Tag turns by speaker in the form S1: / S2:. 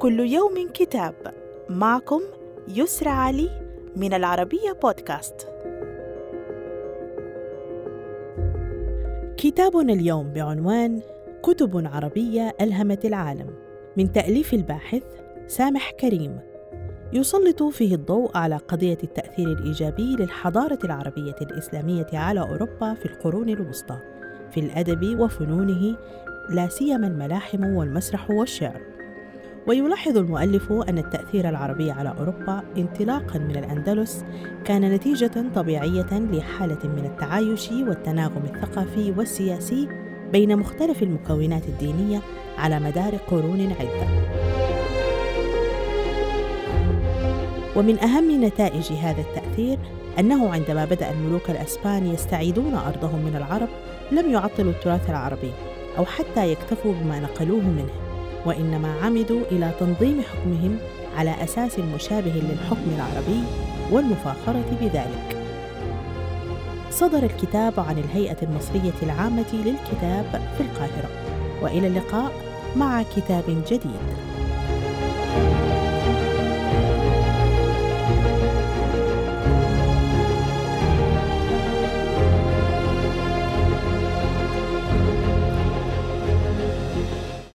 S1: كل يوم كتاب. معكم يسرى علي من العربية بودكاست. كتابنا اليوم بعنوان كتب عربية ألهمت العالم من تأليف الباحث سامح كريم. يسلط فيه الضوء على قضية التأثير الإيجابي للحضارة العربية الإسلامية على أوروبا في القرون الوسطى في الأدب وفنونه لا سيما الملاحم والمسرح والشعر. ويلاحظ المؤلف أن التأثير العربي على أوروبا انطلاقا من الأندلس كان نتيجة طبيعية لحالة من التعايش والتناغم الثقافي والسياسي بين مختلف المكونات الدينية على مدار قرون عدة. ومن أهم نتائج هذا التأثير أنه عندما بدأ الملوك الأسبان يستعيدون أرضهم من العرب لم يعطلوا التراث العربي أو حتى يكتفوا بما نقلوه منه وإنما عمدوا إلى تنظيم حكمهم على أساس مشابه للحكم العربي والمفاخرة بذلك. صدر الكتاب عن الهيئة المصرية العامة للكتاب في القاهرة، وإلى اللقاء مع كتاب جديد.